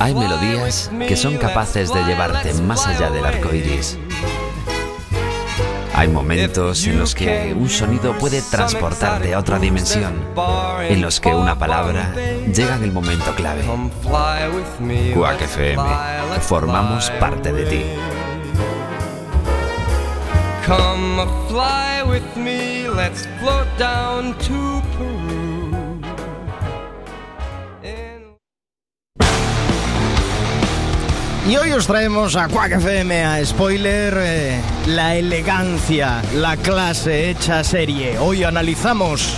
Hay melodías que son capaces de llevarte más allá del arco iris. Hay momentos en los que un sonido puede transportarte a otra dimensión, en los que una palabra llega en el momento clave. Quack FM, formamos parte de ti. Come fly with me, let's float down to Y hoy os traemos a Quack FM a spoiler eh, la elegancia, la clase hecha serie. Hoy analizamos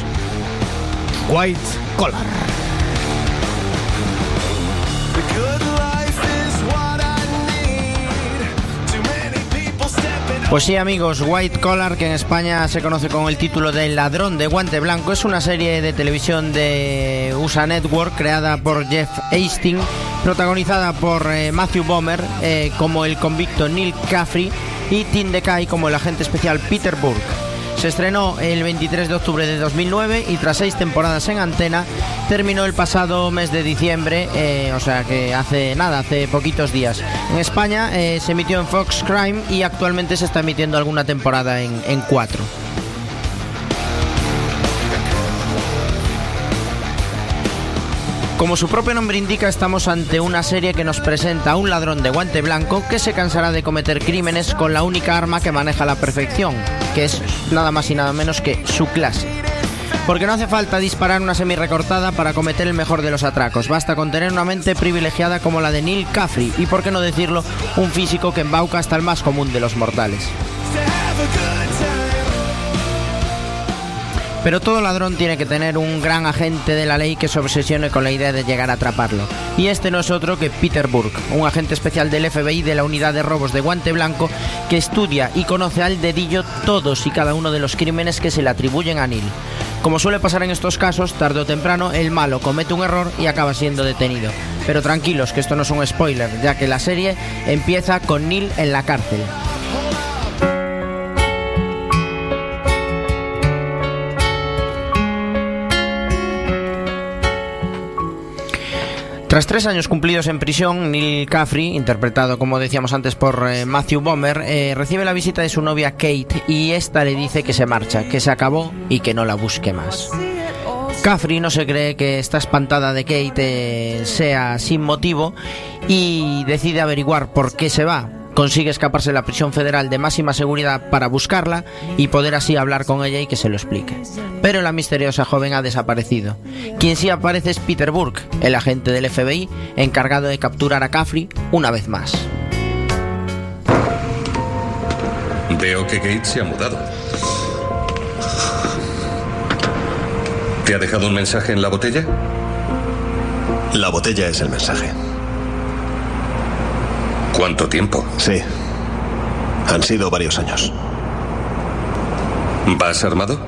White Collar. Pues sí amigos, White Collar, que en España se conoce con el título de Ladrón de Guante Blanco, es una serie de televisión de USA Network creada por Jeff Hastings, protagonizada por eh, Matthew Bomer eh, como el convicto Neil Caffrey y Tim DeKay como el agente especial Peter Burke. Se estrenó el 23 de octubre de 2009 y tras seis temporadas en antena terminó el pasado mes de diciembre, eh, o sea que hace nada, hace poquitos días. En España se emitió en Fox Crime y actualmente se está emitiendo alguna temporada en, en cuatro. Como su propio nombre indica, estamos ante una serie que nos presenta a un ladrón de guante blanco que se cansará de cometer crímenes con la única arma que maneja la perfección, que es nada más y nada menos que su clase. Porque no hace falta disparar una semi recortada para cometer el mejor de los atracos, basta con tener una mente privilegiada como la de Neil Caffrey y, por qué no decirlo, un físico que embauca hasta el más común de los mortales. Pero todo ladrón tiene que tener un gran agente de la ley que se obsesione con la idea de llegar a atraparlo. Y este no es otro que Peter Burke, un agente especial del FBI de la unidad de robos de guante blanco que estudia y conoce al dedillo todos y cada uno de los crímenes que se le atribuyen a Neil. Como suele pasar en estos casos, tarde o temprano el malo comete un error y acaba siendo detenido. Pero tranquilos, que esto no es un spoiler, ya que la serie empieza con Neil en la cárcel. Tras tres años cumplidos en prisión, Neil Caffrey, interpretado como decíamos antes por eh, Matthew Bomer, eh, recibe la visita de su novia Kate y esta le dice que se marcha, que se acabó y que no la busque más. Caffrey no se cree que esta espantada de Kate eh, sea sin motivo y decide averiguar por qué se va, consigue escaparse de la prisión federal de máxima seguridad para buscarla y poder así hablar con ella y que se lo explique. Pero la misteriosa joven ha desaparecido. Quien sí aparece es Peter Burke, el agente del FBI encargado de capturar a Caffrey una vez más. Veo que Gates se ha mudado. ¿Te ha dejado un mensaje en la botella? La botella es el mensaje. ¿Cuánto tiempo? Sí. Han sido varios años. ¿Vas armado?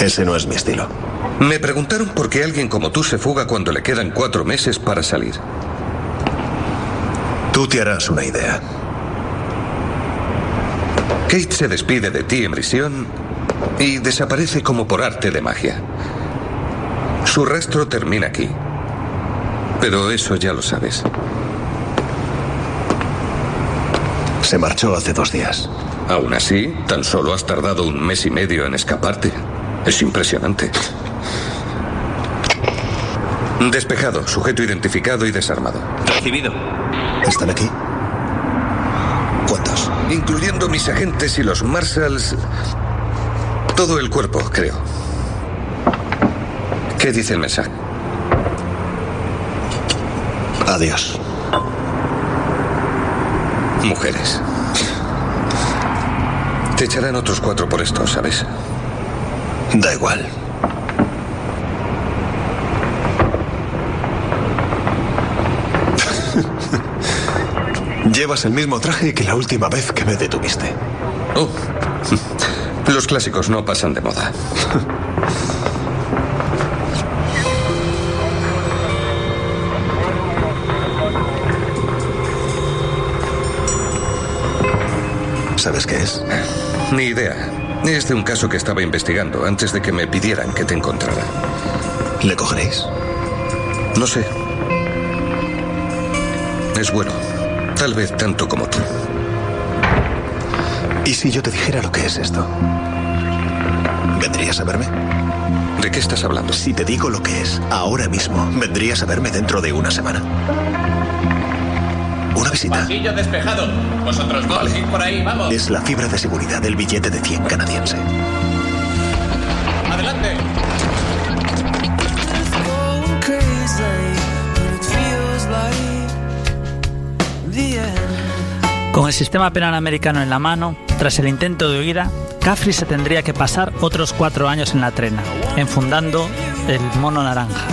Ese no es mi estilo. Me preguntaron por qué alguien como tú se fuga cuando le quedan cuatro meses para salir. Tú te harás una idea. Kate se despide de ti en prisión y desaparece como por arte de magia. Su rastro termina aquí. Pero eso ya lo sabes. Se marchó hace dos días. Aún así, tan solo has tardado un mes y medio en escaparte. Es impresionante. Despejado, sujeto identificado y desarmado. Recibido. ¿Están aquí? ¿Cuántos? Incluyendo mis agentes y los marshals. Todo el cuerpo, creo. ¿Qué dice el mensaje? Adiós mujeres. Te echarán otros cuatro por esto, ¿sabes? Da igual. Llevas el mismo traje que la última vez que me detuviste. Oh, los clásicos no pasan de moda. ¿Sabes qué es? Ni idea. Es de un caso que estaba investigando antes de que me pidieran que te encontrara. ¿Le cogeréis? No sé. Es bueno. Tal vez tanto como tú. ¿Y si yo te dijera lo que es esto? ¿Vendrías a verme? ¿De qué estás hablando? Si te digo lo que es, ahora mismo, ¿vendrías a verme dentro de una semana? Una visita. Pasillo despejado. Vosotros dos, Vale. por ahí, vamos. Es la fibra de seguridad del billete de 100 canadiense. Adelante. Con el sistema penal americano en la mano, tras el intento de huida, Caffrey se tendría que pasar otros cuatro años en la trena, enfundando el mono naranja.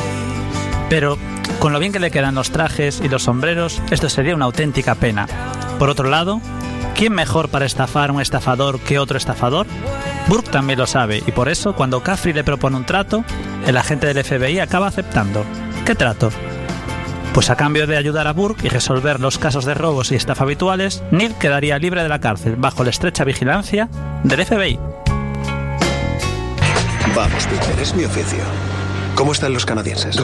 Pero, con lo bien que le quedan los trajes y los sombreros, esto sería una auténtica pena. Por otro lado, ¿quién mejor para estafar a un estafador que otro estafador? Burke también lo sabe y por eso, cuando Caffrey le propone un trato, el agente del FBI acaba aceptando. ¿Qué trato? Pues a cambio de ayudar a Burke y resolver los casos de robos y estafa habituales, Neil quedaría libre de la cárcel bajo la estrecha vigilancia del FBI. Vamos, Peter, es mi oficio. ¿Cómo están los canadienses?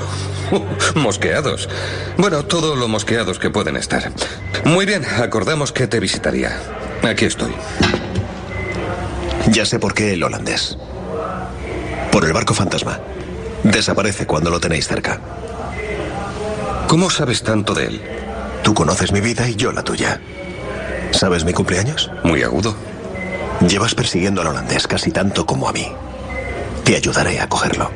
mosqueados. Bueno, todo lo mosqueados que pueden estar. Muy bien, acordamos que te visitaría. Aquí estoy. Ya sé por qué el holandés. Por el barco fantasma. Desaparece cuando lo tenéis cerca. ¿Cómo sabes tanto de él? Tú conoces mi vida y yo la tuya. ¿Sabes mi cumpleaños? Muy agudo. Llevas persiguiendo al holandés casi tanto como a mí. Te ayudaré a cogerlo.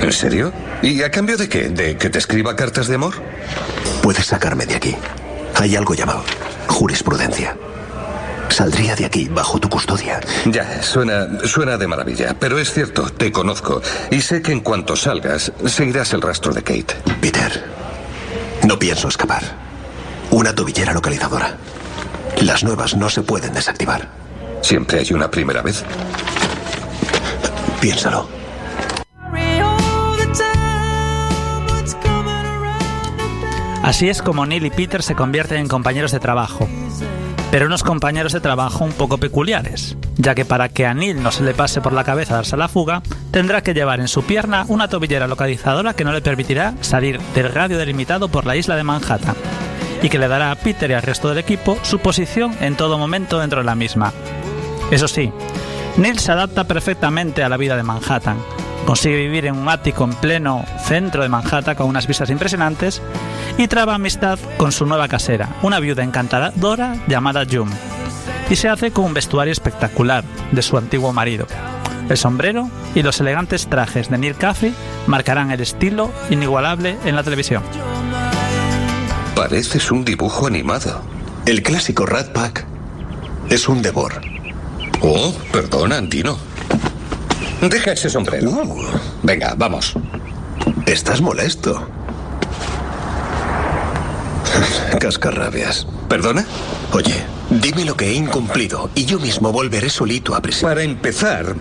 ¿En serio? ¿Y a cambio de qué? ¿De que te escriba cartas de amor? Puedes sacarme de aquí. Hay algo llamado jurisprudencia. Saldría de aquí bajo tu custodia. Ya, suena, suena de maravilla, pero es cierto, te conozco y sé que en cuanto salgas seguirás el rastro de Kate. Peter, no pienso escapar. Una tobillera localizadora. Las nuevas no se pueden desactivar. Siempre hay una primera vez. Piénsalo. Así es como Neil y Peter se convierten en compañeros de trabajo. Pero unos compañeros de trabajo un poco peculiares, ya que para que a Neil no se le pase por la cabeza darse la fuga, tendrá que llevar en su pierna una tobillera localizadora que no le permitirá salir del radio delimitado por la isla de Manhattan, y que le dará a Peter y al resto del equipo su posición en todo momento dentro de la misma. Eso sí, Neil se adapta perfectamente a la vida de Manhattan. Consigue vivir en un ático en pleno centro de Manhattan con unas vistas impresionantes y traba amistad con su nueva casera, una viuda encantadora llamada June. Y se hace con un vestuario espectacular de su antiguo marido. El sombrero y los elegantes trajes de Neil Caffrey marcarán el estilo inigualable en la televisión. Pareces un dibujo animado. El clásico Rat Pack es un devor. Oh, perdona, Antino. Deja ese sombrero. Uh, Venga, vamos. estás molesto. Cascarrabias. ¿Perdona? Oye, dime lo que he incumplido y yo mismo volveré solito a prisión. Para empezar,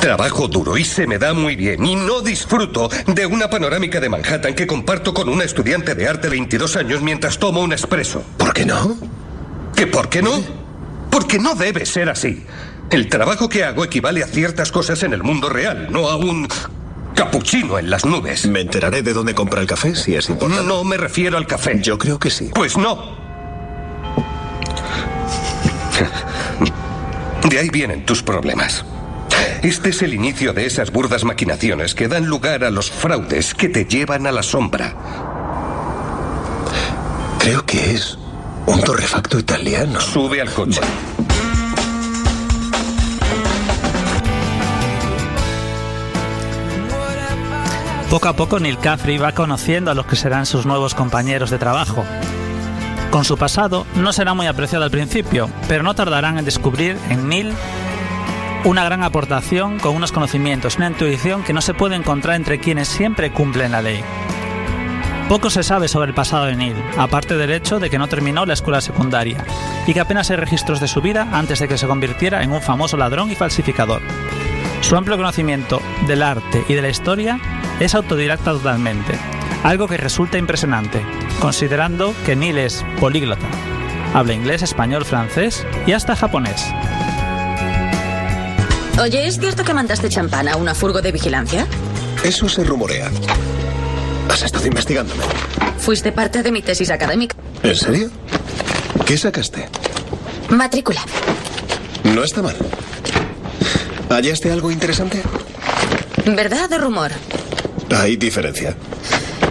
trabajo duro y se me da muy bien y no disfruto de una panorámica de Manhattan que comparto con una estudiante de arte de 22 años mientras tomo un expreso. ¿Por qué no? ¿Que por qué no? Porque no debe ser así. El trabajo que hago equivale a ciertas cosas en el mundo real, no a un capuchino en las nubes. Me enteraré de dónde compra el café si es importante. No me refiero al café. Yo creo que sí. Pues no. De ahí vienen tus problemas. Este es el inicio de esas burdas maquinaciones que dan lugar a los fraudes que te llevan a la sombra. Creo que es un torrefacto italiano. Sube al coche. Poco a poco Neil Caffrey va conociendo a los que serán sus nuevos compañeros de trabajo. Con su pasado no será muy apreciado al principio, pero no tardarán en descubrir en Neil una gran aportación con unos conocimientos, una intuición que no se puede encontrar entre quienes siempre cumplen la ley. Poco se sabe sobre el pasado de Neil, aparte del hecho de que no terminó la escuela secundaria y que apenas hay registros de su vida antes de que se convirtiera en un famoso ladrón y falsificador. Su amplio conocimiento del arte y de la historia es autodidacta totalmente, algo que resulta impresionante, considerando que Neil es políglota. Habla inglés, español, francés y hasta japonés. Oye, ¿es cierto que mandaste champán a una furgo de vigilancia? Eso se rumorea. Has estado investigándome. Fuiste parte de mi tesis académica. ¿En serio? ¿Qué sacaste? Matrícula. No está mal. ¿Hallaste algo interesante? ¿Verdad o rumor? Hay diferencia.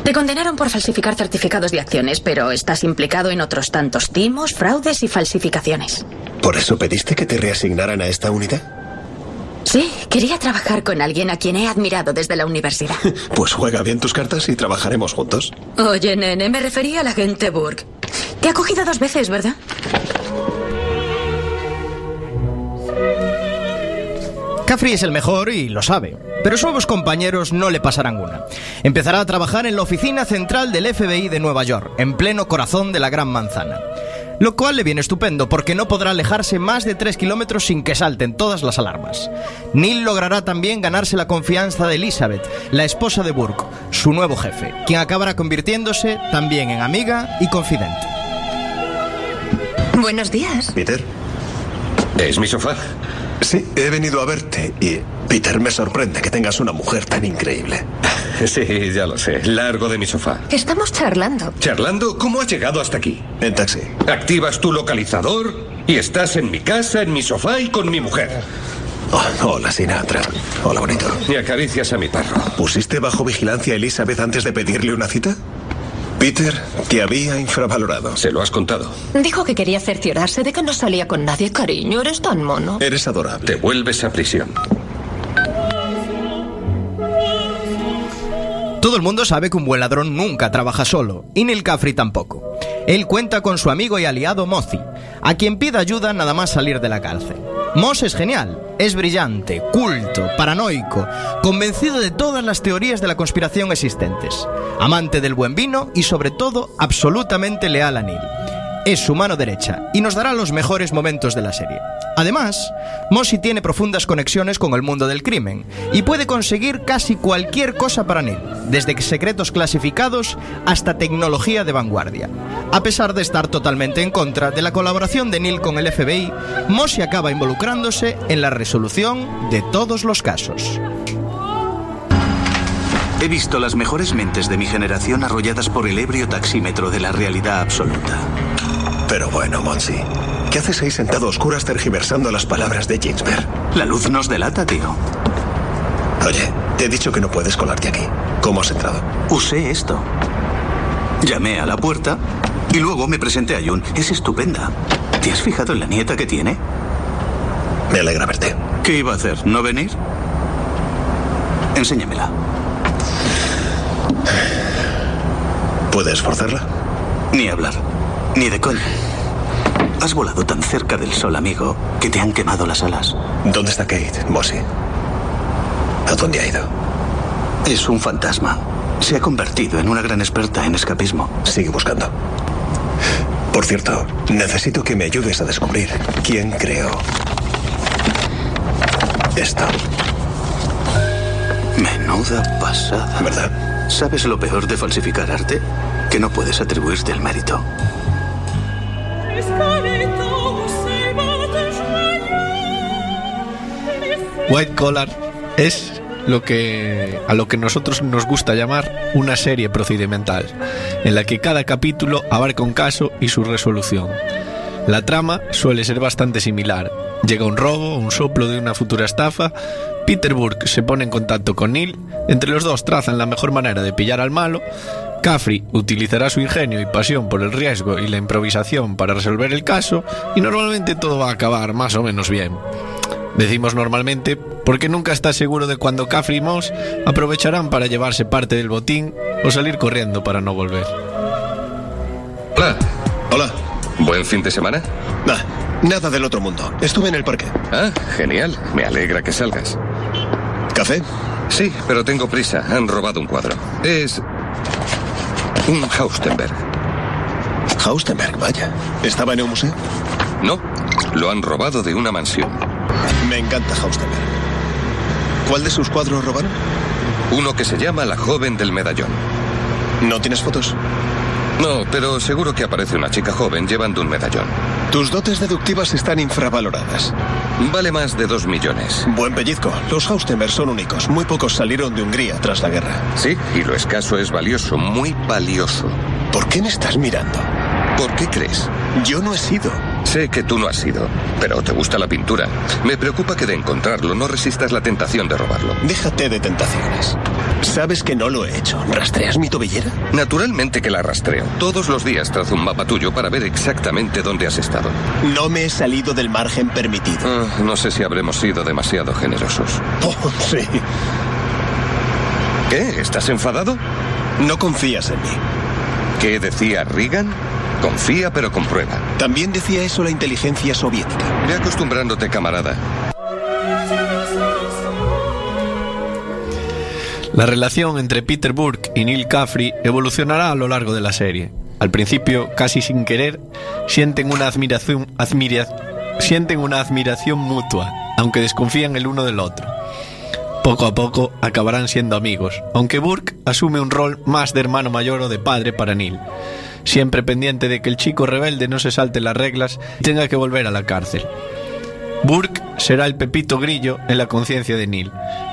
Te condenaron por falsificar certificados de acciones, pero estás implicado en otros tantos timos, fraudes y falsificaciones. ¿Por eso pediste que te reasignaran a esta unidad? Sí, quería trabajar con alguien a quien he admirado desde la universidad. Pues juega bien tus cartas y trabajaremos juntos. Oye, nene, me refería a la gente Burke. Te ha cogido dos veces, ¿verdad? Caffrey es el mejor y lo sabe, pero sus nuevos compañeros no le pasarán una. Empezará a trabajar en la oficina central del FBI de Nueva York, en pleno corazón de la Gran Manzana. Lo cual le viene estupendo porque no podrá alejarse más de 3 kilómetros sin que salten todas las alarmas. Neil logrará también ganarse la confianza de Elizabeth, la esposa de Burke, su nuevo jefe, quien acabará convirtiéndose también en amiga y confidente. Buenos días. Peter. ¿Es mi sofá? Sí, he venido a verte y, Peter, me sorprende que tengas una mujer tan increíble. Sí, ya lo sé. Largo de mi sofá. Estamos charlando. Charlando, ¿cómo has llegado hasta aquí? En taxi. Activas tu localizador y estás en mi casa, en mi sofá y con mi mujer. Oh, hola, Sinatra. Hola, bonito. Y acaricias a mi perro. ¿Pusiste bajo vigilancia a Elizabeth antes de pedirle una cita? Peter te había infravalorado. Se lo has contado. Dijo que quería cerciorarse de que no salía con nadie, cariño. Eres tan mono. Eres adorable. Te vuelves a prisión. Todo el mundo sabe que un buen ladrón nunca trabaja solo, y Neil Caffrey tampoco. Él cuenta con su amigo y aliado Mozi, a quien pide ayuda nada más salir de la cárcel. Moss es genial, es brillante, culto, paranoico, convencido de todas las teorías de la conspiración existentes, amante del buen vino y sobre todo absolutamente leal a Neil. Es su mano derecha y nos dará los mejores momentos de la serie. Además, Mossy tiene profundas conexiones con el mundo del crimen y puede conseguir casi cualquier cosa para Neil, desde secretos clasificados hasta tecnología de vanguardia. A pesar de estar totalmente en contra de la colaboración de Neil con el FBI, Mossy acaba involucrándose en la resolución de todos los casos. He visto las mejores mentes de mi generación arrolladas por el ebrio taxímetro de la realidad absoluta. Pero bueno, Monsi, ¿qué haces ahí sentado a oscuras tergiversando las palabras de Ginsberg? La luz nos delata, tío. Oye, te he dicho que no puedes colarte aquí. ¿Cómo has entrado? Usé esto. Llamé a la puerta y luego me presenté a Jun. Es estupenda. ¿Te has fijado en la nieta que tiene? Me alegra verte. ¿Qué iba a hacer? ¿No venir? Enséñamela. ¿Puedes forzarla? Ni hablar. Ni de coña. Has volado tan cerca del sol, amigo, que te han quemado las alas. ¿Dónde está Kate, Mossy? ¿A dónde ha ido? Es un fantasma. Se ha convertido en una gran experta en escapismo. Sigue buscando. Por cierto, necesito que me ayudes a descubrir quién creó esto. Menuda pasada. ¿Verdad? ¿Sabes lo peor de falsificar arte? Que no puedes atribuirte el mérito. White Collar es lo que a lo que nosotros nos gusta llamar una serie procedimental, en la que cada capítulo abarca un caso y su resolución. La trama suele ser bastante similar. Llega un robo, un soplo de una futura estafa, Peter Burke se pone en contacto con Neil, entre los dos trazan la mejor manera de pillar al malo, Caffrey utilizará su ingenio y pasión por el riesgo y la improvisación para resolver el caso y normalmente todo va a acabar más o menos bien. Decimos normalmente porque nunca estás seguro de cuándo Caffrey y Moss aprovecharán para llevarse parte del botín o salir corriendo para no volver. Hola. Hola. ¿Buen fin de semana? Nah, nada del otro mundo. Estuve en el parque. Ah, genial. Me alegra que salgas. ¿Café? Sí, pero tengo prisa. Han robado un cuadro. Es un Haustenberg. Haustenberg, vaya. ¿Estaba en un museo? No, lo han robado de una mansión. Me encanta Haustenberg. ¿Cuál de sus cuadros robaron? Uno que se llama La joven del medallón. ¿No tienes fotos? No, pero seguro que aparece una chica joven llevando un medallón. Tus dotes deductivas están infravaloradas. Vale más de dos millones. Buen pellizco. Los Haustenberg son únicos. Muy pocos salieron de Hungría tras la guerra. Sí, y lo escaso es valioso, muy valioso. ¿Por qué me estás mirando? ¿Por qué crees? Yo no he sido. Sé que tú no has sido, pero te gusta la pintura. Me preocupa que de encontrarlo no resistas la tentación de robarlo. Déjate de tentaciones. Sabes que no lo he hecho. ¿Rastreas mi tobillera? Naturalmente que la rastreo. Todos los días trazo un mapa tuyo para ver exactamente dónde has estado. No me he salido del margen permitido. Ah, no sé si habremos sido demasiado generosos. Oh, sí. ¿Qué? ¿Estás enfadado? No confías en mí. ¿Qué decía Reagan? Confía pero comprueba. También decía eso la inteligencia soviética. Ve acostumbrándote, camarada. La relación entre Peter Burke y Neil Caffrey evolucionará a lo largo de la serie. Al principio, casi sin querer, sienten una admiración, admira- sienten una admiración mutua, aunque desconfían el uno del otro. Poco a poco acabarán siendo amigos, aunque Burke asume un rol más de hermano mayor o de padre para Neil, siempre pendiente de que el chico rebelde no se salte las reglas y tenga que volver a la cárcel. Burke será el pepito grillo en la conciencia de Neil,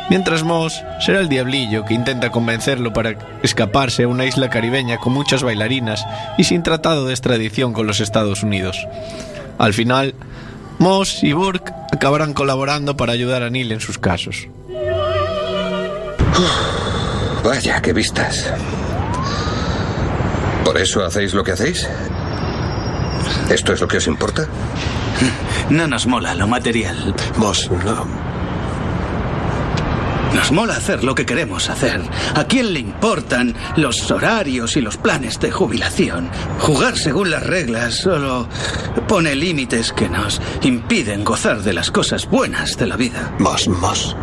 mientras Moss será el diablillo que intenta convencerlo para escaparse a una isla caribeña con muchas bailarinas y sin tratado de extradición con los Estados Unidos. Al final, Moss y Burke acabarán colaborando para ayudar a Neil en sus casos. Vaya, qué vistas. ¿Por eso hacéis lo que hacéis? ¿Esto es lo que os importa? No nos mola lo material. Vos, no. Nos mola hacer lo que queremos hacer. ¿A quién le importan los horarios y los planes de jubilación? Jugar según las reglas solo pone límites que nos impiden gozar de las cosas buenas de la vida. Vos, vos.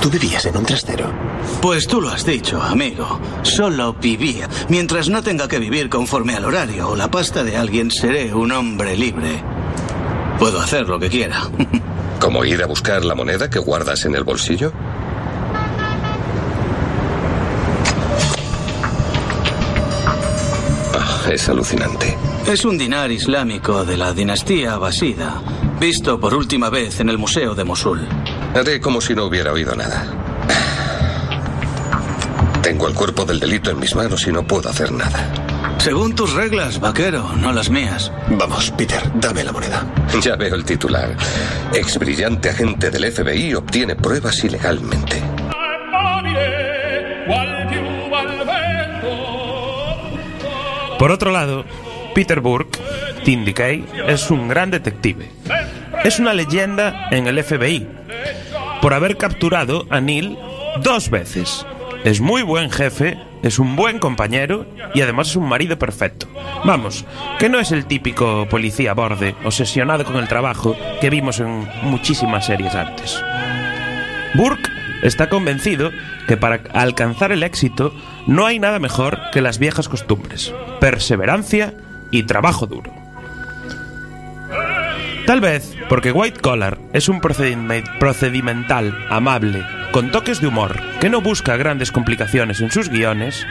Tú vivías en un trastero. Pues tú lo has dicho, amigo. Solo vivía. Mientras no tenga que vivir conforme al horario o la pasta de alguien, seré un hombre libre. Puedo hacer lo que quiera. ¿Como ir a buscar la moneda que guardas en el bolsillo? Ah, es alucinante. Es un dinar islámico de la dinastía abasida, visto por última vez en el Museo de Mosul. Haré como si no hubiera oído nada. Tengo el cuerpo del delito en mis manos y no puedo hacer nada. Según tus reglas, vaquero, no las mías. Vamos, Peter, dame la moneda. Ya veo el titular. Ex brillante agente del FBI obtiene pruebas ilegalmente. Por otro lado, Peter Burke, Tim Decay, es un gran detective. Es una leyenda en el FBI por haber capturado a Neil dos veces. Es muy buen jefe, es un buen compañero y además es un marido perfecto. Vamos, que no es el típico policía borde, obsesionado con el trabajo que vimos en muchísimas series antes. Burke está convencido que para alcanzar el éxito no hay nada mejor que las viejas costumbres, perseverancia y trabajo duro. Tal vez porque White Collar es un procedime- procedimental amable, con toques de humor, que no busca grandes complicaciones en sus guiones,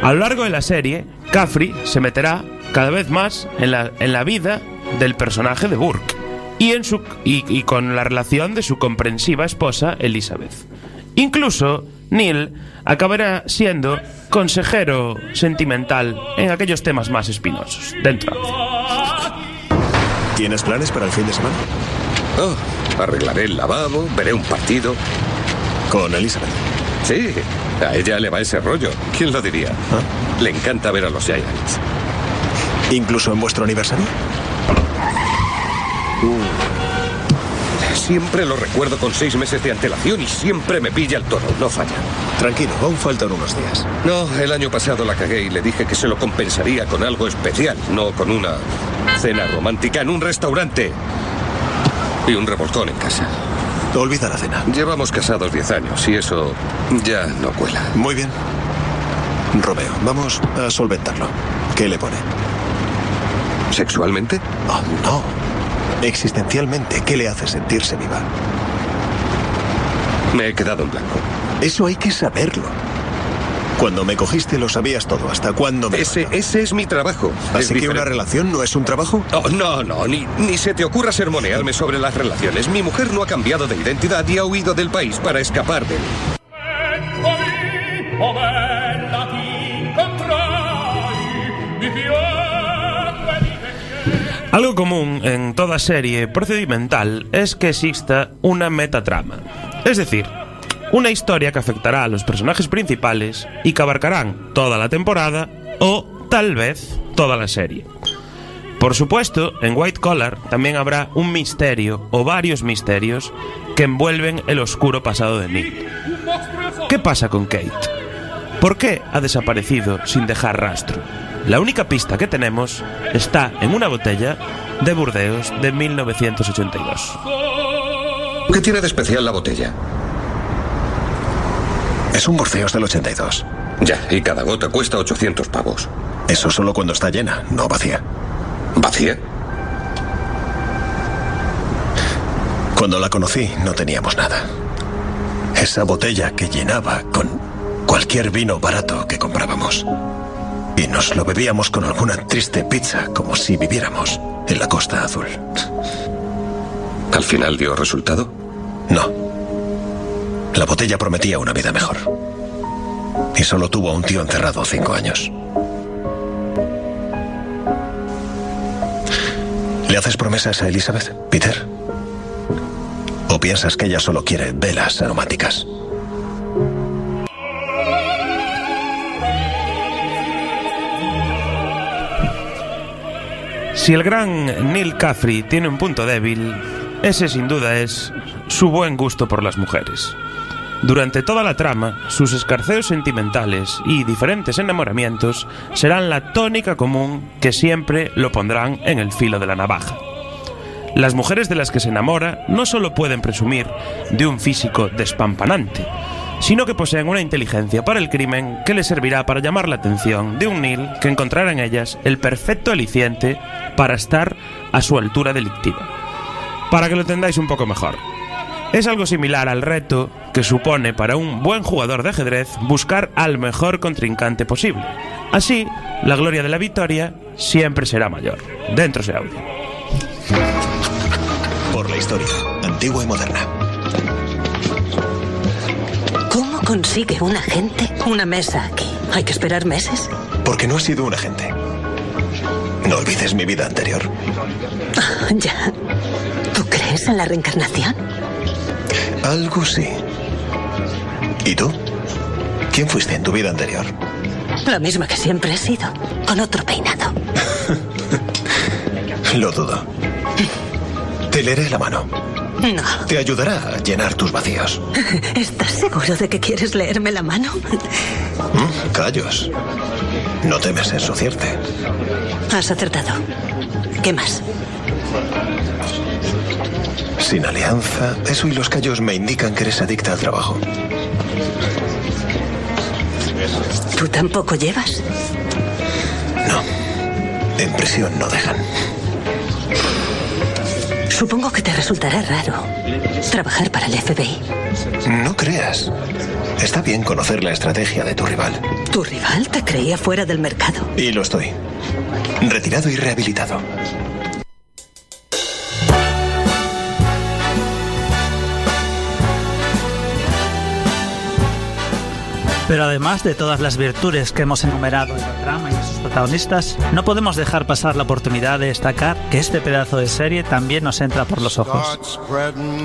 a lo largo de la serie, Caffrey se meterá cada vez más en la, vida del personaje de Burke y, en su, y con la relación de su comprensiva esposa Elizabeth. Incluso Neil acabará siendo consejero sentimental en aquellos temas más espinosos dentro. ¿Tienes planes para el fin de semana? Oh, arreglaré el lavabo, veré un partido. Con Elizabeth. Sí, a ella le va ese rollo. ¿Quién lo diría? Le encanta ver a los Giants. ¿Incluso en vuestro aniversario? Siempre lo recuerdo con seis meses de antelación y siempre me pilla el toro, no falla. Tranquilo, aún faltan unos días. No, el año pasado la cagué y le dije que se lo compensaría con algo especial, no con una cena romántica en un restaurante. Y un revolcón en casa. Olvida la cena. Llevamos casados diez años y eso ya no cuela. Muy bien. Romeo, vamos a solventarlo. ¿Qué le pone? ¿Sexualmente? Oh, no. Existencialmente, ¿qué le hace sentirse viva? Me he quedado en blanco. Eso hay que saberlo. Cuando me cogiste lo sabías todo. ¿Hasta cuándo me Ese, ese es mi trabajo. Es Así que diferente. una relación no es un trabajo. Oh, no, no, ni, ni se te ocurra sermonearme sobre las relaciones. Mi mujer no ha cambiado de identidad y ha huido del país para escapar de mí. Algo común en toda serie procedimental es que exista una metatrama. Es decir, una historia que afectará a los personajes principales y que abarcarán toda la temporada o tal vez toda la serie. Por supuesto, en White Collar también habrá un misterio o varios misterios que envuelven el oscuro pasado de Nick. ¿Qué pasa con Kate? ¿Por qué ha desaparecido sin dejar rastro? La única pista que tenemos está en una botella de Burdeos de 1982. ¿Qué tiene de especial la botella? Es un Burdeos del 82. Ya, y cada gota cuesta 800 pavos. Eso solo cuando está llena, no vacía. ¿Vacía? Cuando la conocí no teníamos nada. Esa botella que llenaba con cualquier vino barato que comprábamos. Y nos lo bebíamos con alguna triste pizza, como si viviéramos en la Costa Azul. ¿Al final dio resultado? No. La botella prometía una vida mejor. Y solo tuvo a un tío encerrado cinco años. ¿Le haces promesas a Elizabeth, Peter? ¿O piensas que ella solo quiere velas aromáticas? Si el gran Neil Caffrey tiene un punto débil, ese sin duda es su buen gusto por las mujeres. Durante toda la trama, sus escarceos sentimentales y diferentes enamoramientos serán la tónica común que siempre lo pondrán en el filo de la navaja. Las mujeres de las que se enamora no solo pueden presumir de un físico despampanante, sino que poseen una inteligencia para el crimen que les servirá para llamar la atención de un Neil que encontrará en ellas el perfecto aliciente para estar a su altura delictiva. Para que lo entendáis un poco mejor. Es algo similar al reto que supone para un buen jugador de ajedrez buscar al mejor contrincante posible. Así, la gloria de la victoria siempre será mayor. Dentro ese audio. Por la historia, antigua y moderna. ¿Cómo consigue un agente una mesa aquí? ¿Hay que esperar meses? Porque no he sido un agente. No olvides mi vida anterior. Ya. ¿Tú crees en la reencarnación? Algo sí. ¿Y tú? ¿Quién fuiste en tu vida anterior? La misma que siempre he sido, con otro peinado. Lo dudo. Te leeré la mano. No. Te ayudará a llenar tus vacíos. ¿Estás seguro de que quieres leerme la mano? Mm, Callos. No temes ensuciarte. Has acertado. ¿Qué más? Sin alianza, eso y los callos me indican que eres adicta al trabajo. ¿Tú tampoco llevas? No. En prisión no dejan. Supongo que te resultará raro trabajar para el FBI. No creas. Está bien conocer la estrategia de tu rival. ¿Tu rival te creía fuera del mercado? Y lo estoy. Retirado y rehabilitado. Pero además de todas las virtudes que hemos enumerado en la trama protagonistas, no podemos dejar pasar la oportunidad de destacar que este pedazo de serie también nos entra por los ojos.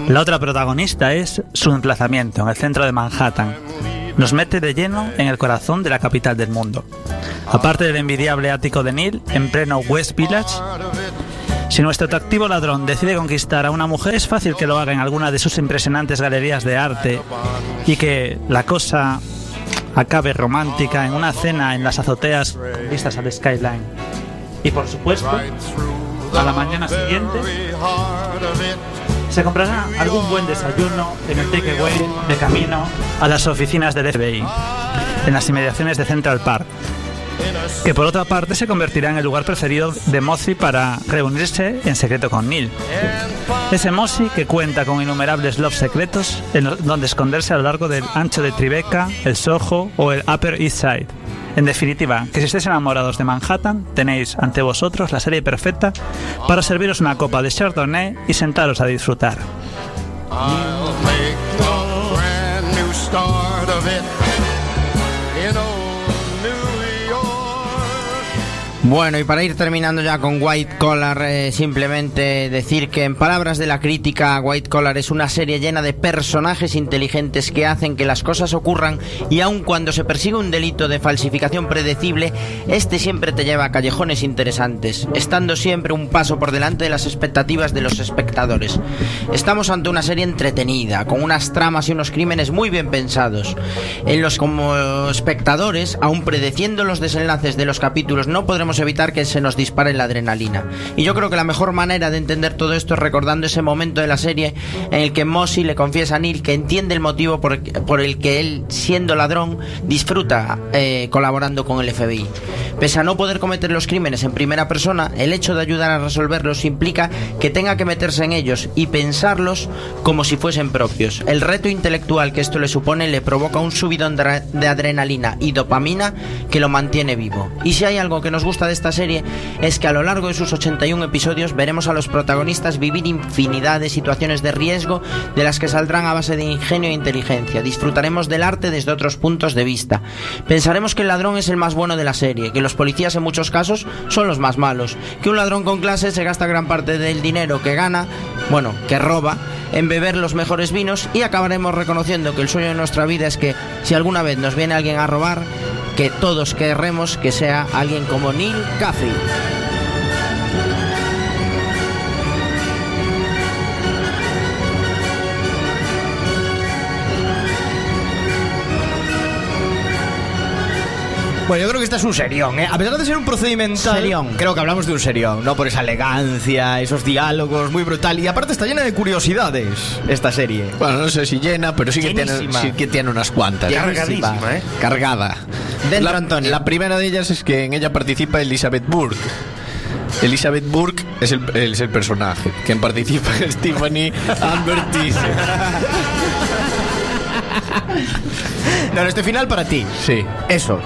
La otra protagonista es su emplazamiento en el centro de Manhattan. Nos mete de lleno en el corazón de la capital del mundo. Aparte del envidiable ático de Neil, en pleno West Village, si nuestro atractivo ladrón decide conquistar a una mujer, es fácil que lo haga en alguna de sus impresionantes galerías de arte y que la cosa acabe romántica en una cena en las azoteas con vistas al skyline. Y por supuesto, a la mañana siguiente se comprará algún buen desayuno en el takeaway de camino a las oficinas del FBI, en las inmediaciones de Central Park. Que por otra parte se convertirá en el lugar preferido de Mossy para reunirse en secreto con Neil. Ese Mossy que cuenta con innumerables love secretos en donde esconderse a lo largo del ancho de Tribeca, el Soho o el Upper East Side. En definitiva, que si estáis enamorados de Manhattan, tenéis ante vosotros la serie perfecta para serviros una copa de Chardonnay y sentaros a disfrutar. I'll make a brand new start of it Bueno, y para ir terminando ya con White Collar, eh, simplemente decir que en palabras de la crítica, White Collar es una serie llena de personajes inteligentes que hacen que las cosas ocurran y aun cuando se persigue un delito de falsificación predecible, este siempre te lleva a callejones interesantes, estando siempre un paso por delante de las expectativas de los espectadores. Estamos ante una serie entretenida, con unas tramas y unos crímenes muy bien pensados, en los como espectadores, aun predeciendo los desenlaces de los capítulos, no podremos evitar que se nos dispare la adrenalina. Y yo creo que la mejor manera de entender todo esto es recordando ese momento de la serie en el que Mossy le confiesa a Neil que entiende el motivo por, por el que él, siendo ladrón, disfruta eh, colaborando con el FBI. Pese a no poder cometer los crímenes en primera persona, el hecho de ayudar a resolverlos implica que tenga que meterse en ellos y pensarlos como si fuesen propios. El reto intelectual que esto le supone le provoca un subidón de de adrenalina y dopamina que lo mantiene vivo. Y si hay algo que nos gusta de esta serie es que a lo largo de sus 81 episodios veremos a los protagonistas vivir infinidad de situaciones de riesgo de las que saldrán a base de ingenio e inteligencia. Disfrutaremos del arte desde otros puntos de vista. Pensaremos que el ladrón es el más bueno de la serie, que los policías en muchos casos son los más malos, que un ladrón con clase se gasta gran parte del dinero que gana, bueno, que roba, en beber los mejores vinos y acabaremos reconociendo que el sueño de nuestra vida es que si alguna vez nos viene alguien a robar, que todos querremos que sea alguien como Neil Caffrey. Bueno, yo creo que esta es un serión, ¿eh? A pesar de ser un procedimental, Serión. creo que hablamos de un serión, ¿no? Por esa elegancia, esos diálogos, muy brutal. Y aparte está llena de curiosidades esta serie. Bueno, no sé si llena, pero sí que, tiene, sí que tiene unas cuantas. Cargadísima, ¿eh? Cargada. Dentro, la, Antonio. la primera de ellas es que en ella participa Elizabeth Burke. Elizabeth Burke es el, es el personaje. Quien participa es Stephanie Amber Thiessen. No, no, este final para ti. Sí. Eso.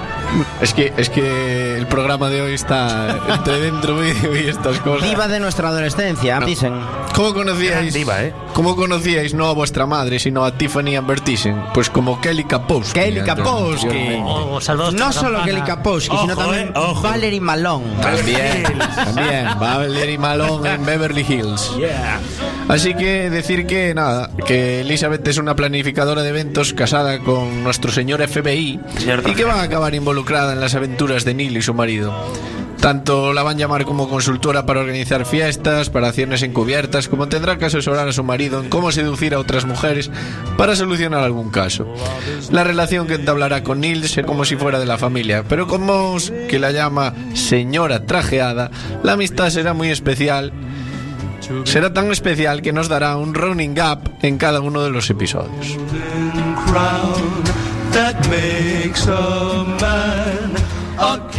Es que, es que el programa de hoy está entre dentro medio y estas cosas. Diva de nuestra adolescencia, No. dicen. ¿Cómo conocíais? diva, ¿eh? ¿Cómo conocíais no a vuestra madre, sino a Tiffany Amber Thyssen? Pues como Kelly Kapowski. Kelly Kapowski. Oh, No solo campana. Kelly Kapowski, sino Ojo, también eh, ojo. Valerie Malone. También, también. Valerie Malone en Beverly Hills. Así que decir que nada, que Elizabeth es una planificadora de eventos casada con nuestro señor FBI Señor y que va a acabar involucrada en las aventuras de Neil y su marido. Tanto la van a llamar como consultora para organizar fiestas, para acciones encubiertas, como tendrá que asesorar a su marido en cómo seducir a otras mujeres para solucionar algún caso. La relación que entablará con Neil será como si fuera de la familia, pero con Moss, que la llama señora trajeada, la amistad será muy especial. Será tan especial que nos dará un running gap en cada uno de los episodios.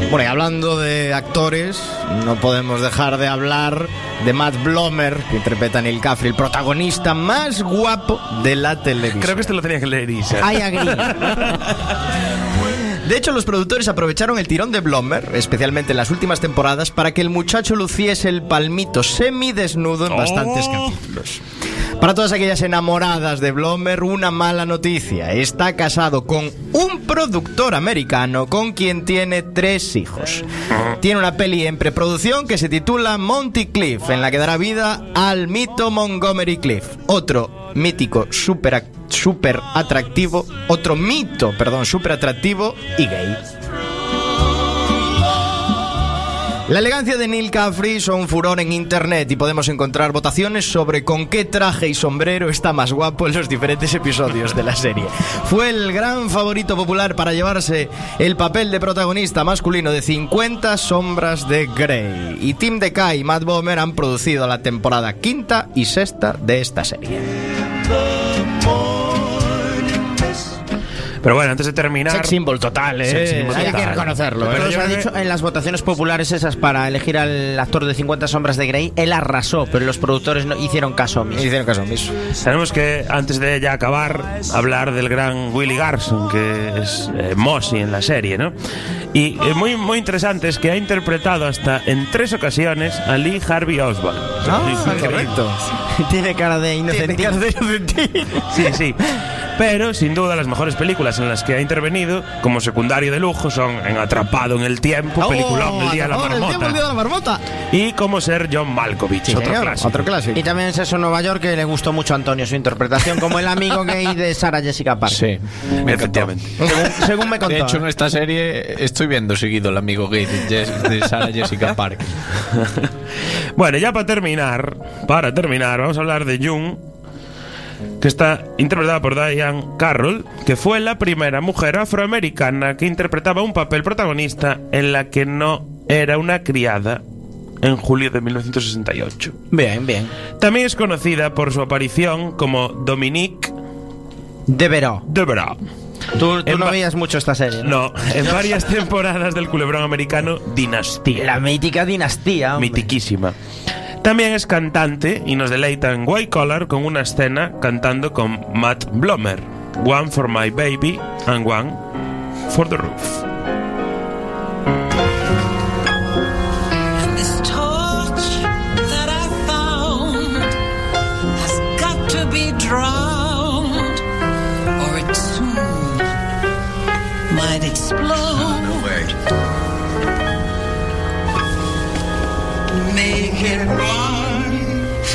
Bueno, y hablando de actores, no podemos dejar de hablar de Matt Blomer, que interpreta a Neil Caffrey, el protagonista más guapo de la televisión. Creo que esto lo tenía que leer Isa. I agree. De hecho, los productores aprovecharon el tirón de Blommer, especialmente en las últimas temporadas, para que el muchacho luciese el palmito semidesnudo en bastantes capítulos. Para todas aquellas enamoradas de Blommer, una mala noticia. Está casado con un productor americano con quien tiene tres hijos. Tiene una peli en preproducción que se titula Monty Cliff, en la que dará vida al mito Montgomery Cliff, otro mítico super, super atractivo, otro mito, perdón, super atractivo y gay. La elegancia de Neil Caffrey son furor en internet y podemos encontrar votaciones sobre con qué traje y sombrero está más guapo en los diferentes episodios de la serie. Fue el gran favorito popular para llevarse el papel de protagonista masculino de 50 sombras de Grey. Y Tim DeKay y Matt Bomer han producido la temporada quinta y sexta de esta serie. Pero bueno, antes de terminar. Sex symbol total, ¿eh? Sex symbol Hay que reconocerlo, ¿eh? Pero se ha dicho en las votaciones populares esas para elegir al actor de 50 sombras de Grey, él arrasó, pero los productores no hicieron caso omiso. Hicieron caso omiso. Tenemos que, antes de ya acabar, hablar del gran Willy Garson, que es eh, Mossy en la serie, ¿no? Y eh, muy, muy interesante es que ha interpretado hasta en tres ocasiones a Lee Harvey Oswald. Ah, correcto. Tiene cara de inocente. Sí, sí. Pero, sin duda, las mejores películas en las que ha intervenido como secundario de lujo son En Atrapado en el Tiempo, peliculón El Día de la Oh, el tiempo, el día de la Marmota, y Como ser John Malkovich, Sí, otro señor, clásico. otro clásico. Y también es eso en Nueva York que le gustó mucho a Antonio su interpretación como el amigo gay de Sarah Jessica Parker. Sí, me. Efectivamente. Según, según me contó. De hecho, ¿eh? en esta serie estoy viendo seguido el amigo gay de, Jess- de Sarah Jessica Parker. Bueno, ya para terminar, para terminar, vamos a hablar de Jung, que está interpretada por Diane Carroll, que fue la primera mujer afroamericana que interpretaba un papel protagonista en la que no era una criada en julio de 1968. Bien, bien. También es conocida por su aparición como Dominique Devereux. Devereux. Tú, tú no veías mucho esta serie, ¿no? No, en varias temporadas del culebrón americano Dinastía. La mítica dinastía. hombre. Mitiquísima. También es cantante y nos deleita en White Collar con una escena cantando con Matt Blomer. One for my baby and one for the roof.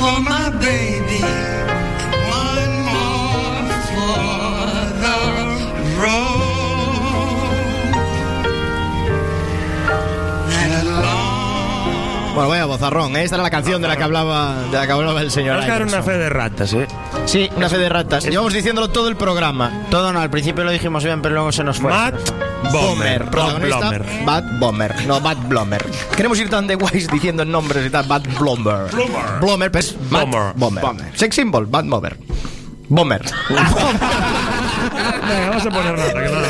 For my baby, Bueno, vaya bozarrón, ¿eh? Esta era la canción de la que hablaba, de la que hablaba el señor. Dar una fe de ratas, ¿eh? Sí, una fe de ratas. Llevamos diciéndolo todo el programa. Todo no, al principio lo dijimos bien, pero luego se nos fue. Matt. Matt protagonista. Bad Bomber. No, Bad Blomer. Queremos ir tan de guays diciendo nombres y tal. Bad Blomer. Blomer. Blomer, pues. Matt Blomer. Bomber. Sex symbol, Bad Bomber. Bomber. Venga, vamos a poner nota, que no lo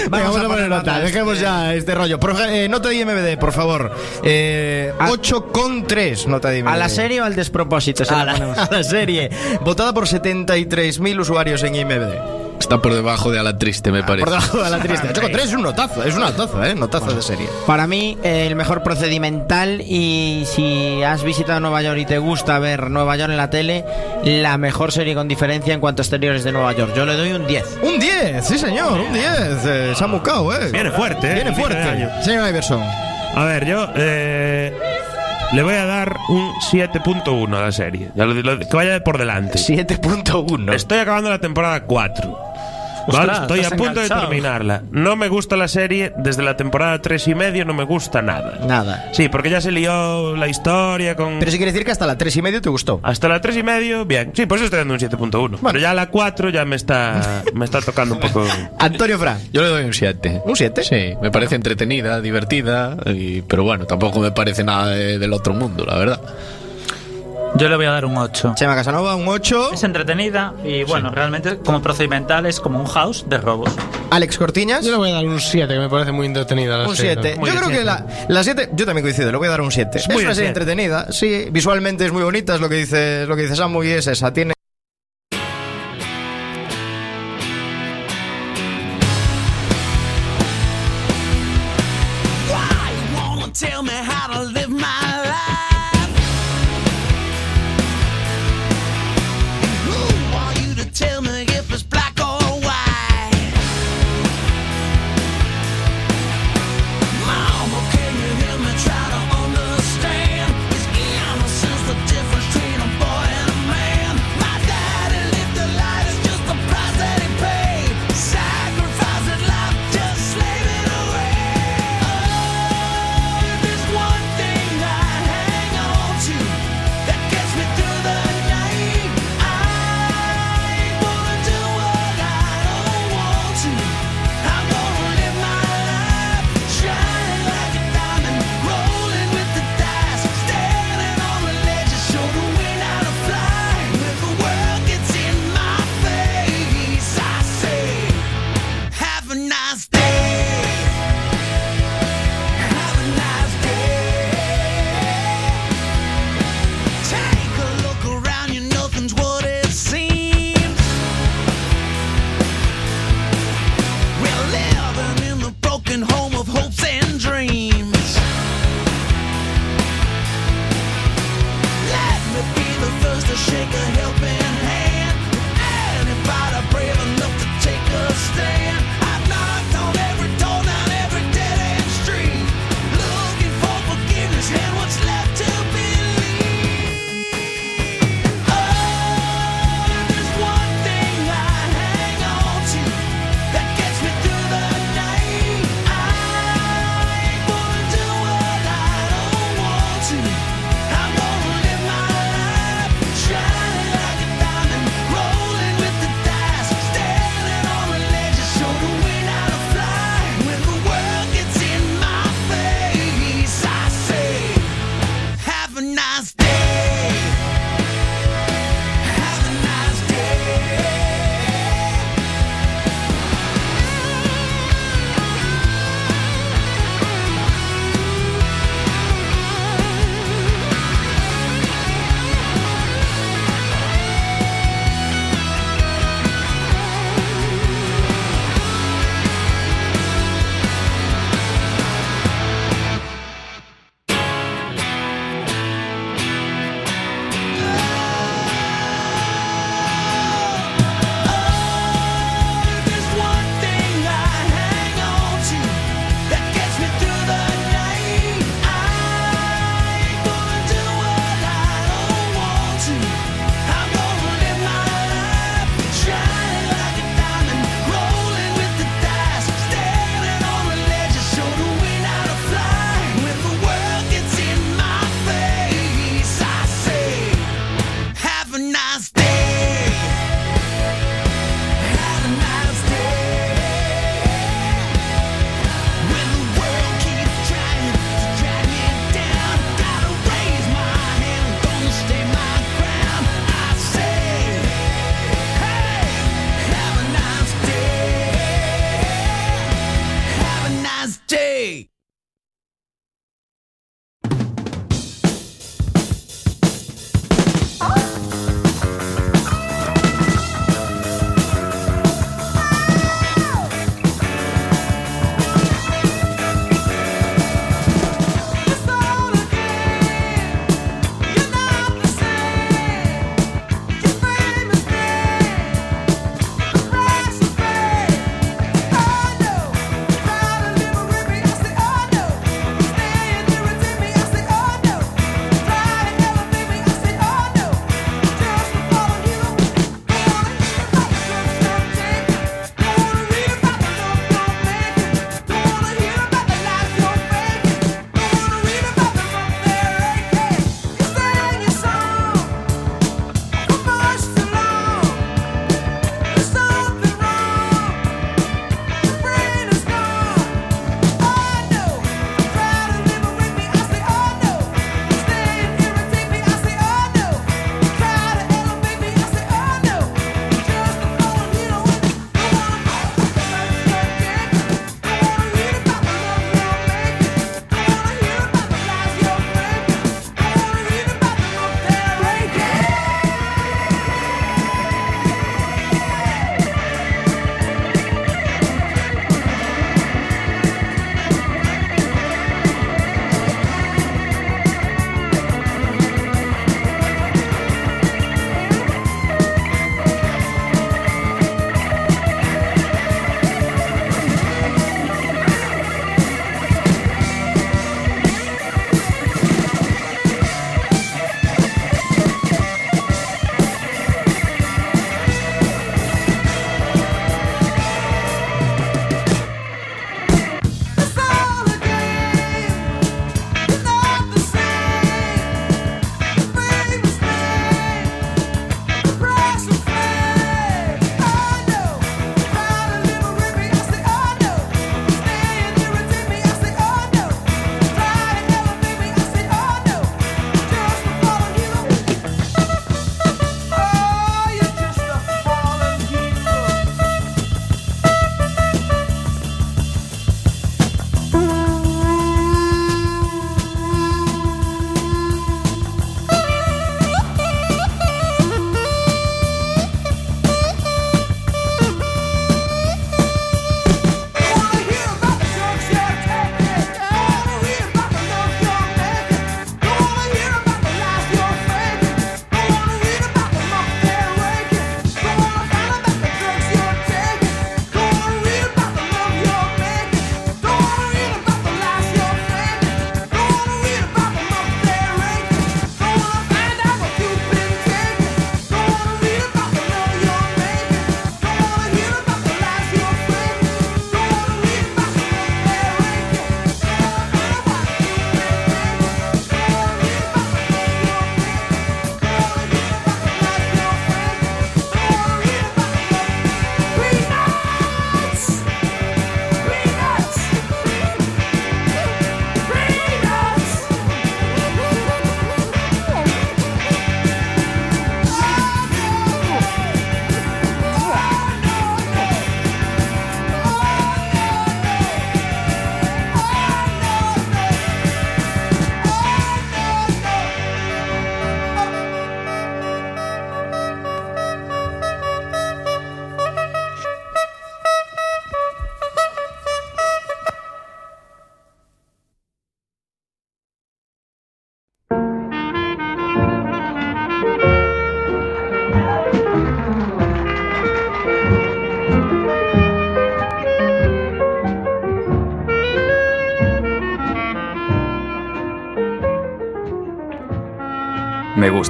arreglas. Venga, vamos a poner nota. Dejemos ya este rollo. Por, eh, nota de IMBD, por favor. Eh, 8,3 nota de IMBD. ¿A la serie o al despropósito? Se A la la, a la serie. Votada por 73.000 usuarios en IMBD. Está por debajo de a la triste, me parece. Por debajo de la triste. 8,3 es un notazo, es un notazo, ¿eh? Notazo de serie. Para mí, eh, el mejor procedimental y si has visitado Nueva York y te gusta ver Nueva York en la tele, la mejor serie con diferencia en cuanto a exteriores de Nueva York. Yo le doy un 10. Un 10, sí señor, un 10. Eh, se ha mucado, ¿eh? Viene fuerte, ¿eh? Viene fuerte. Señor Iverson. A ver, yo eh, le voy a dar un 7.1 a la serie. Que vaya por delante. 7.1. Estoy acabando la temporada 4. Ostras, ¿vale? Estoy a punto de enganchado. terminarla. No me gusta la serie desde la temporada 3 y medio, no me gusta nada. Nada. Sí, porque ya se lió la historia con. Pero sí quiere decir que hasta la 3 y medio te gustó. Hasta la 3 y medio, bien. Sí, por eso estoy dando un 7.1. Pero ya la 4 ya me está, me está tocando un poco. Antonio Fra. Yo le doy un 7. ¿Un 7? Sí, me parece entretenida, divertida, y- pero bueno, tampoco me parece nada de- del otro mundo, la verdad. Yo le voy a dar un 8. Chema Casanova, un 8. Es entretenida y bueno, realmente como procedimental es como un house de robos. Alex Cortiñas. Yo le voy a dar un 7, que me parece muy entretenida la Un serie. 7. Yo creo que la, la 7, yo también coincido, le voy a dar un 7. Es, muy una serie siete. entretenida, sí, visualmente es muy bonita, es lo que dice, es lo que dice Samu y es esa. Tiene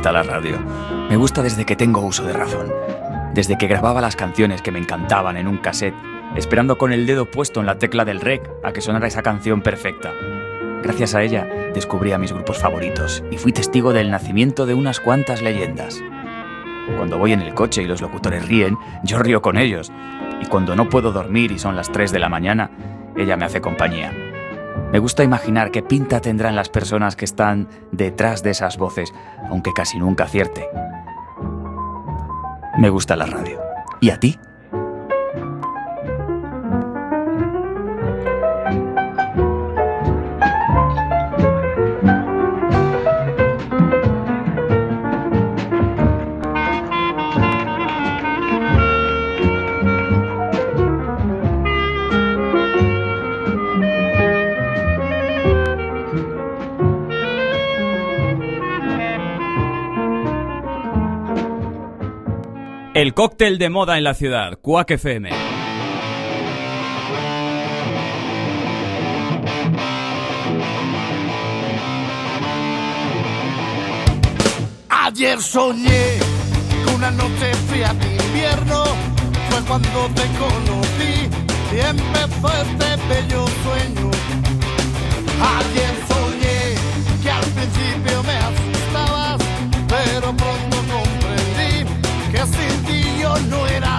la radio. Me gusta desde que tengo uso de razón. Desde que grababa las canciones que me encantaban en un cassette, esperando con el dedo puesto en la tecla del rec a que sonara esa canción perfecta. Gracias a ella descubrí a mis grupos favoritos y fui testigo del nacimiento de unas cuantas leyendas. Cuando voy en el coche y los locutores ríen, yo río con ellos. Y cuando no puedo dormir y son las 3 de la mañana, ella me hace compañía. Me gusta imaginar qué pinta tendrán las personas que están detrás de esas voces, aunque casi nunca acierte. Me gusta la radio. ¿Y a ti? Cóctel de moda en la ciudad, Quack FM. Ayer soñé que una noche fría de invierno fue cuando te conocí y empezó este bello sueño. Ayer soñé que al principio me asustabas, pero pronto comprendí que sin ti no era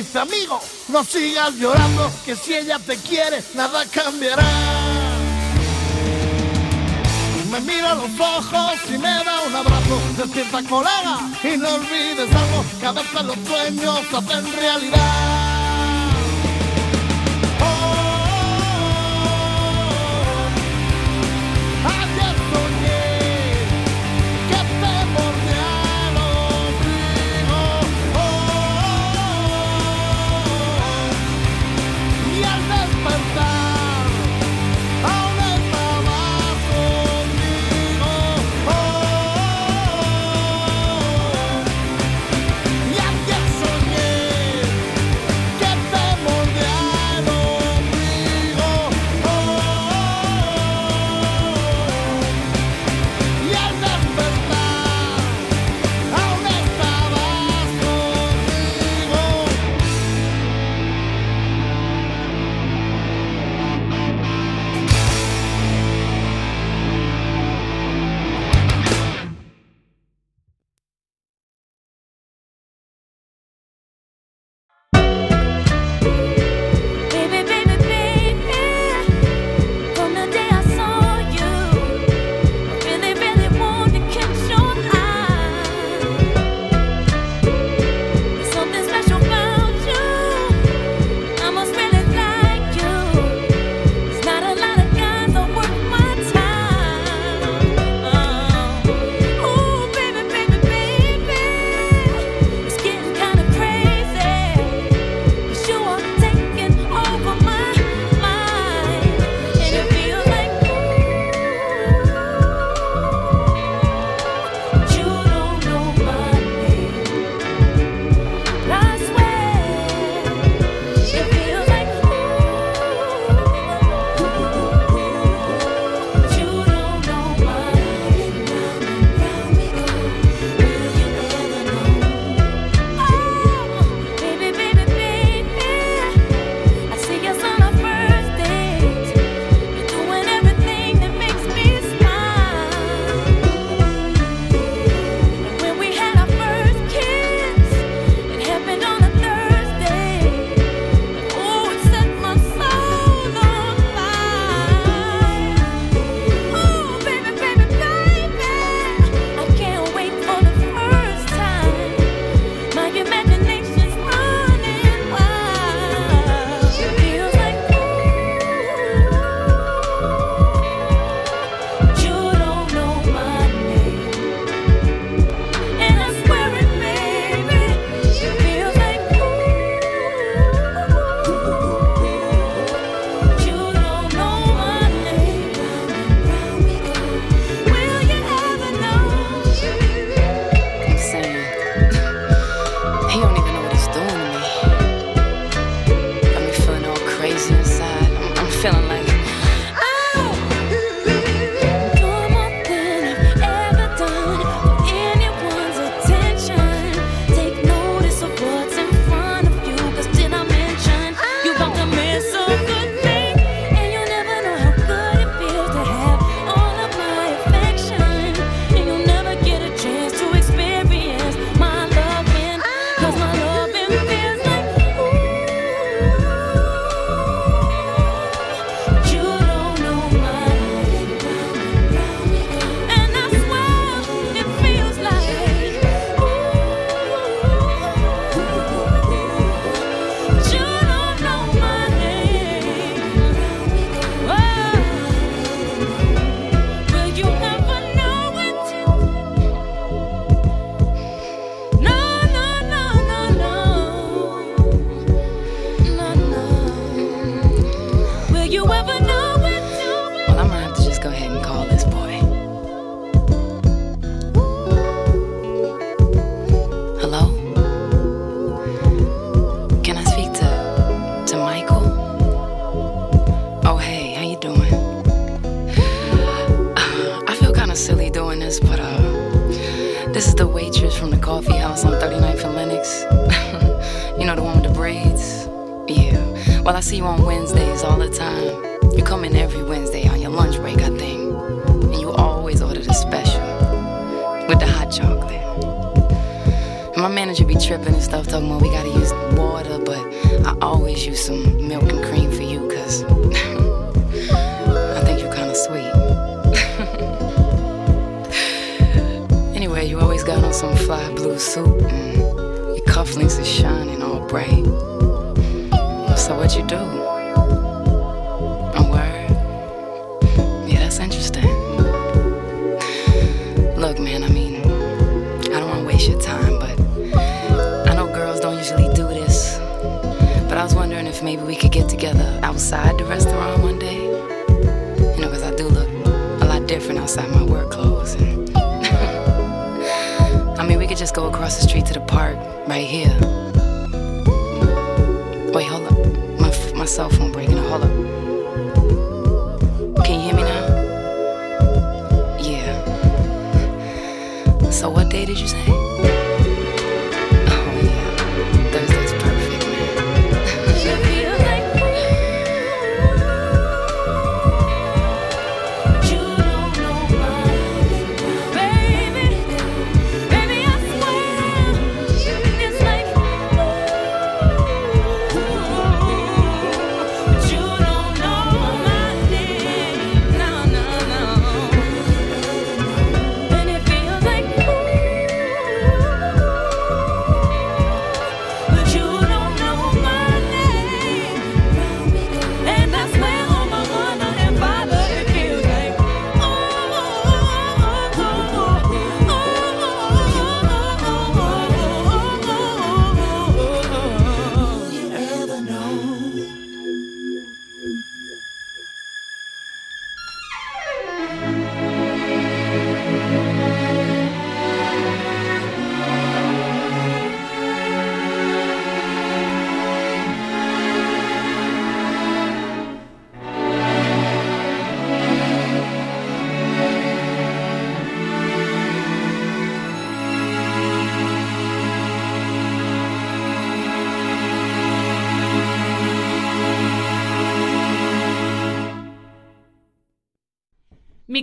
dice, amigo, no sigas llorando, que si ella te quiere, nada cambiará. Me mira los ojos y me da un abrazo. Despierta, colega, y no olvides algo que a veces los sueños hacen realidad. doing. I feel kinda silly doing this, but uh, this is the waitress from the coffee house on 39th and Lennox. you know, the one with the braids? Yeah. Well, I see you on Wednesdays all the time. You come in every Wednesday on your lunch break, I think. And you always order the special with the hot chocolate. And my manager be tripping and stuff, talking about we gotta use water, but I always use some milk on some fly blue suit, and your cufflinks is shining all bright. So what you do? A word? Yeah, that's interesting. Look, man, I mean, I don't want to waste your time, but I know girls don't usually do this. But I was wondering if maybe we could get together outside the restaurant one day. You know, because I do look a lot different outside my go across the street to the park right here. Wait, hold up. My, my cell phone breaking. Hold up. Can you hear me now? Yeah. So what day did you say?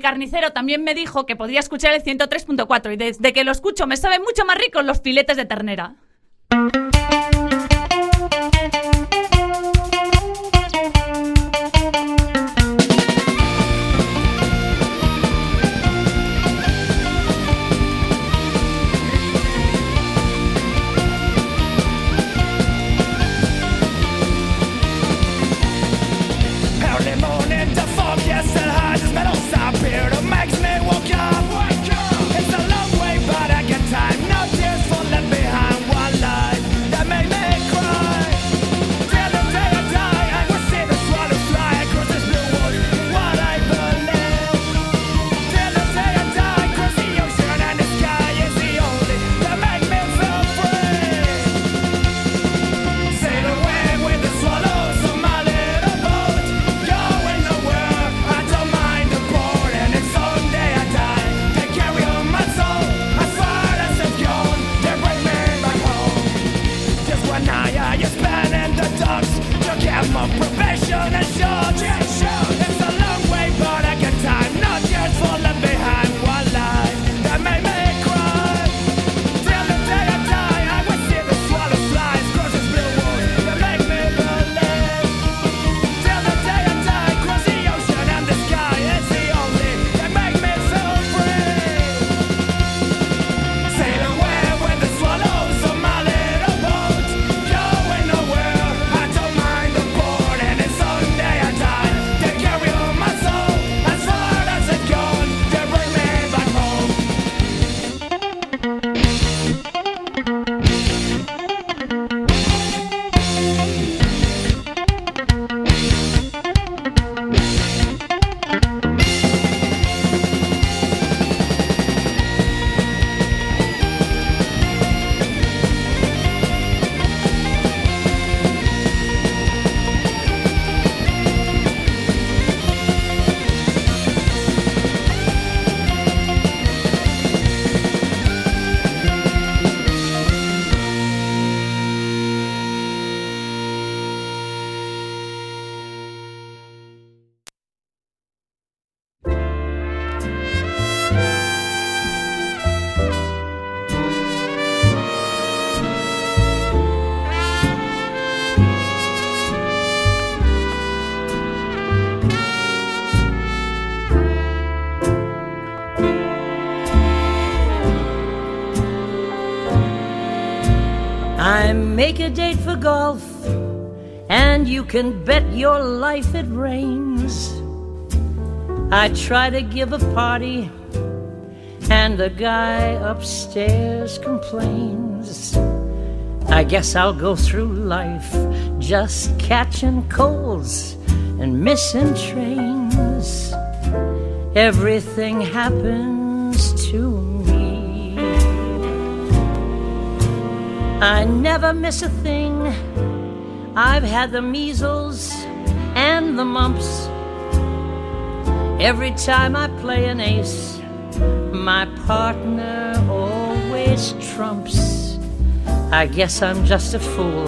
Carnicero también me dijo que podía escuchar el 103.4 y desde que lo escucho me saben mucho más ricos los filetes de ternera. A date for golf, and you can bet your life it rains. I try to give a party, and the guy upstairs complains. I guess I'll go through life just catching colds and missing trains. Everything happens I never miss a thing. I've had the measles and the mumps. Every time I play an ace, my partner always trumps. I guess I'm just a fool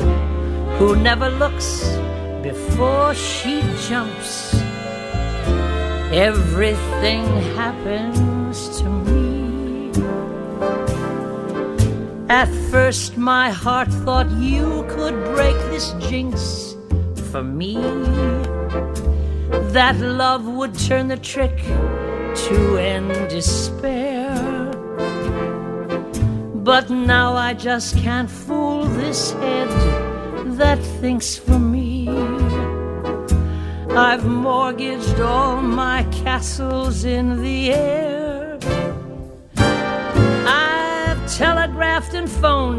who never looks before she jumps. Everything happens At first, my heart thought you could break this jinx for me. That love would turn the trick to end despair. But now I just can't fool this head that thinks for me. I've mortgaged all my castles in the air. Left and phoned.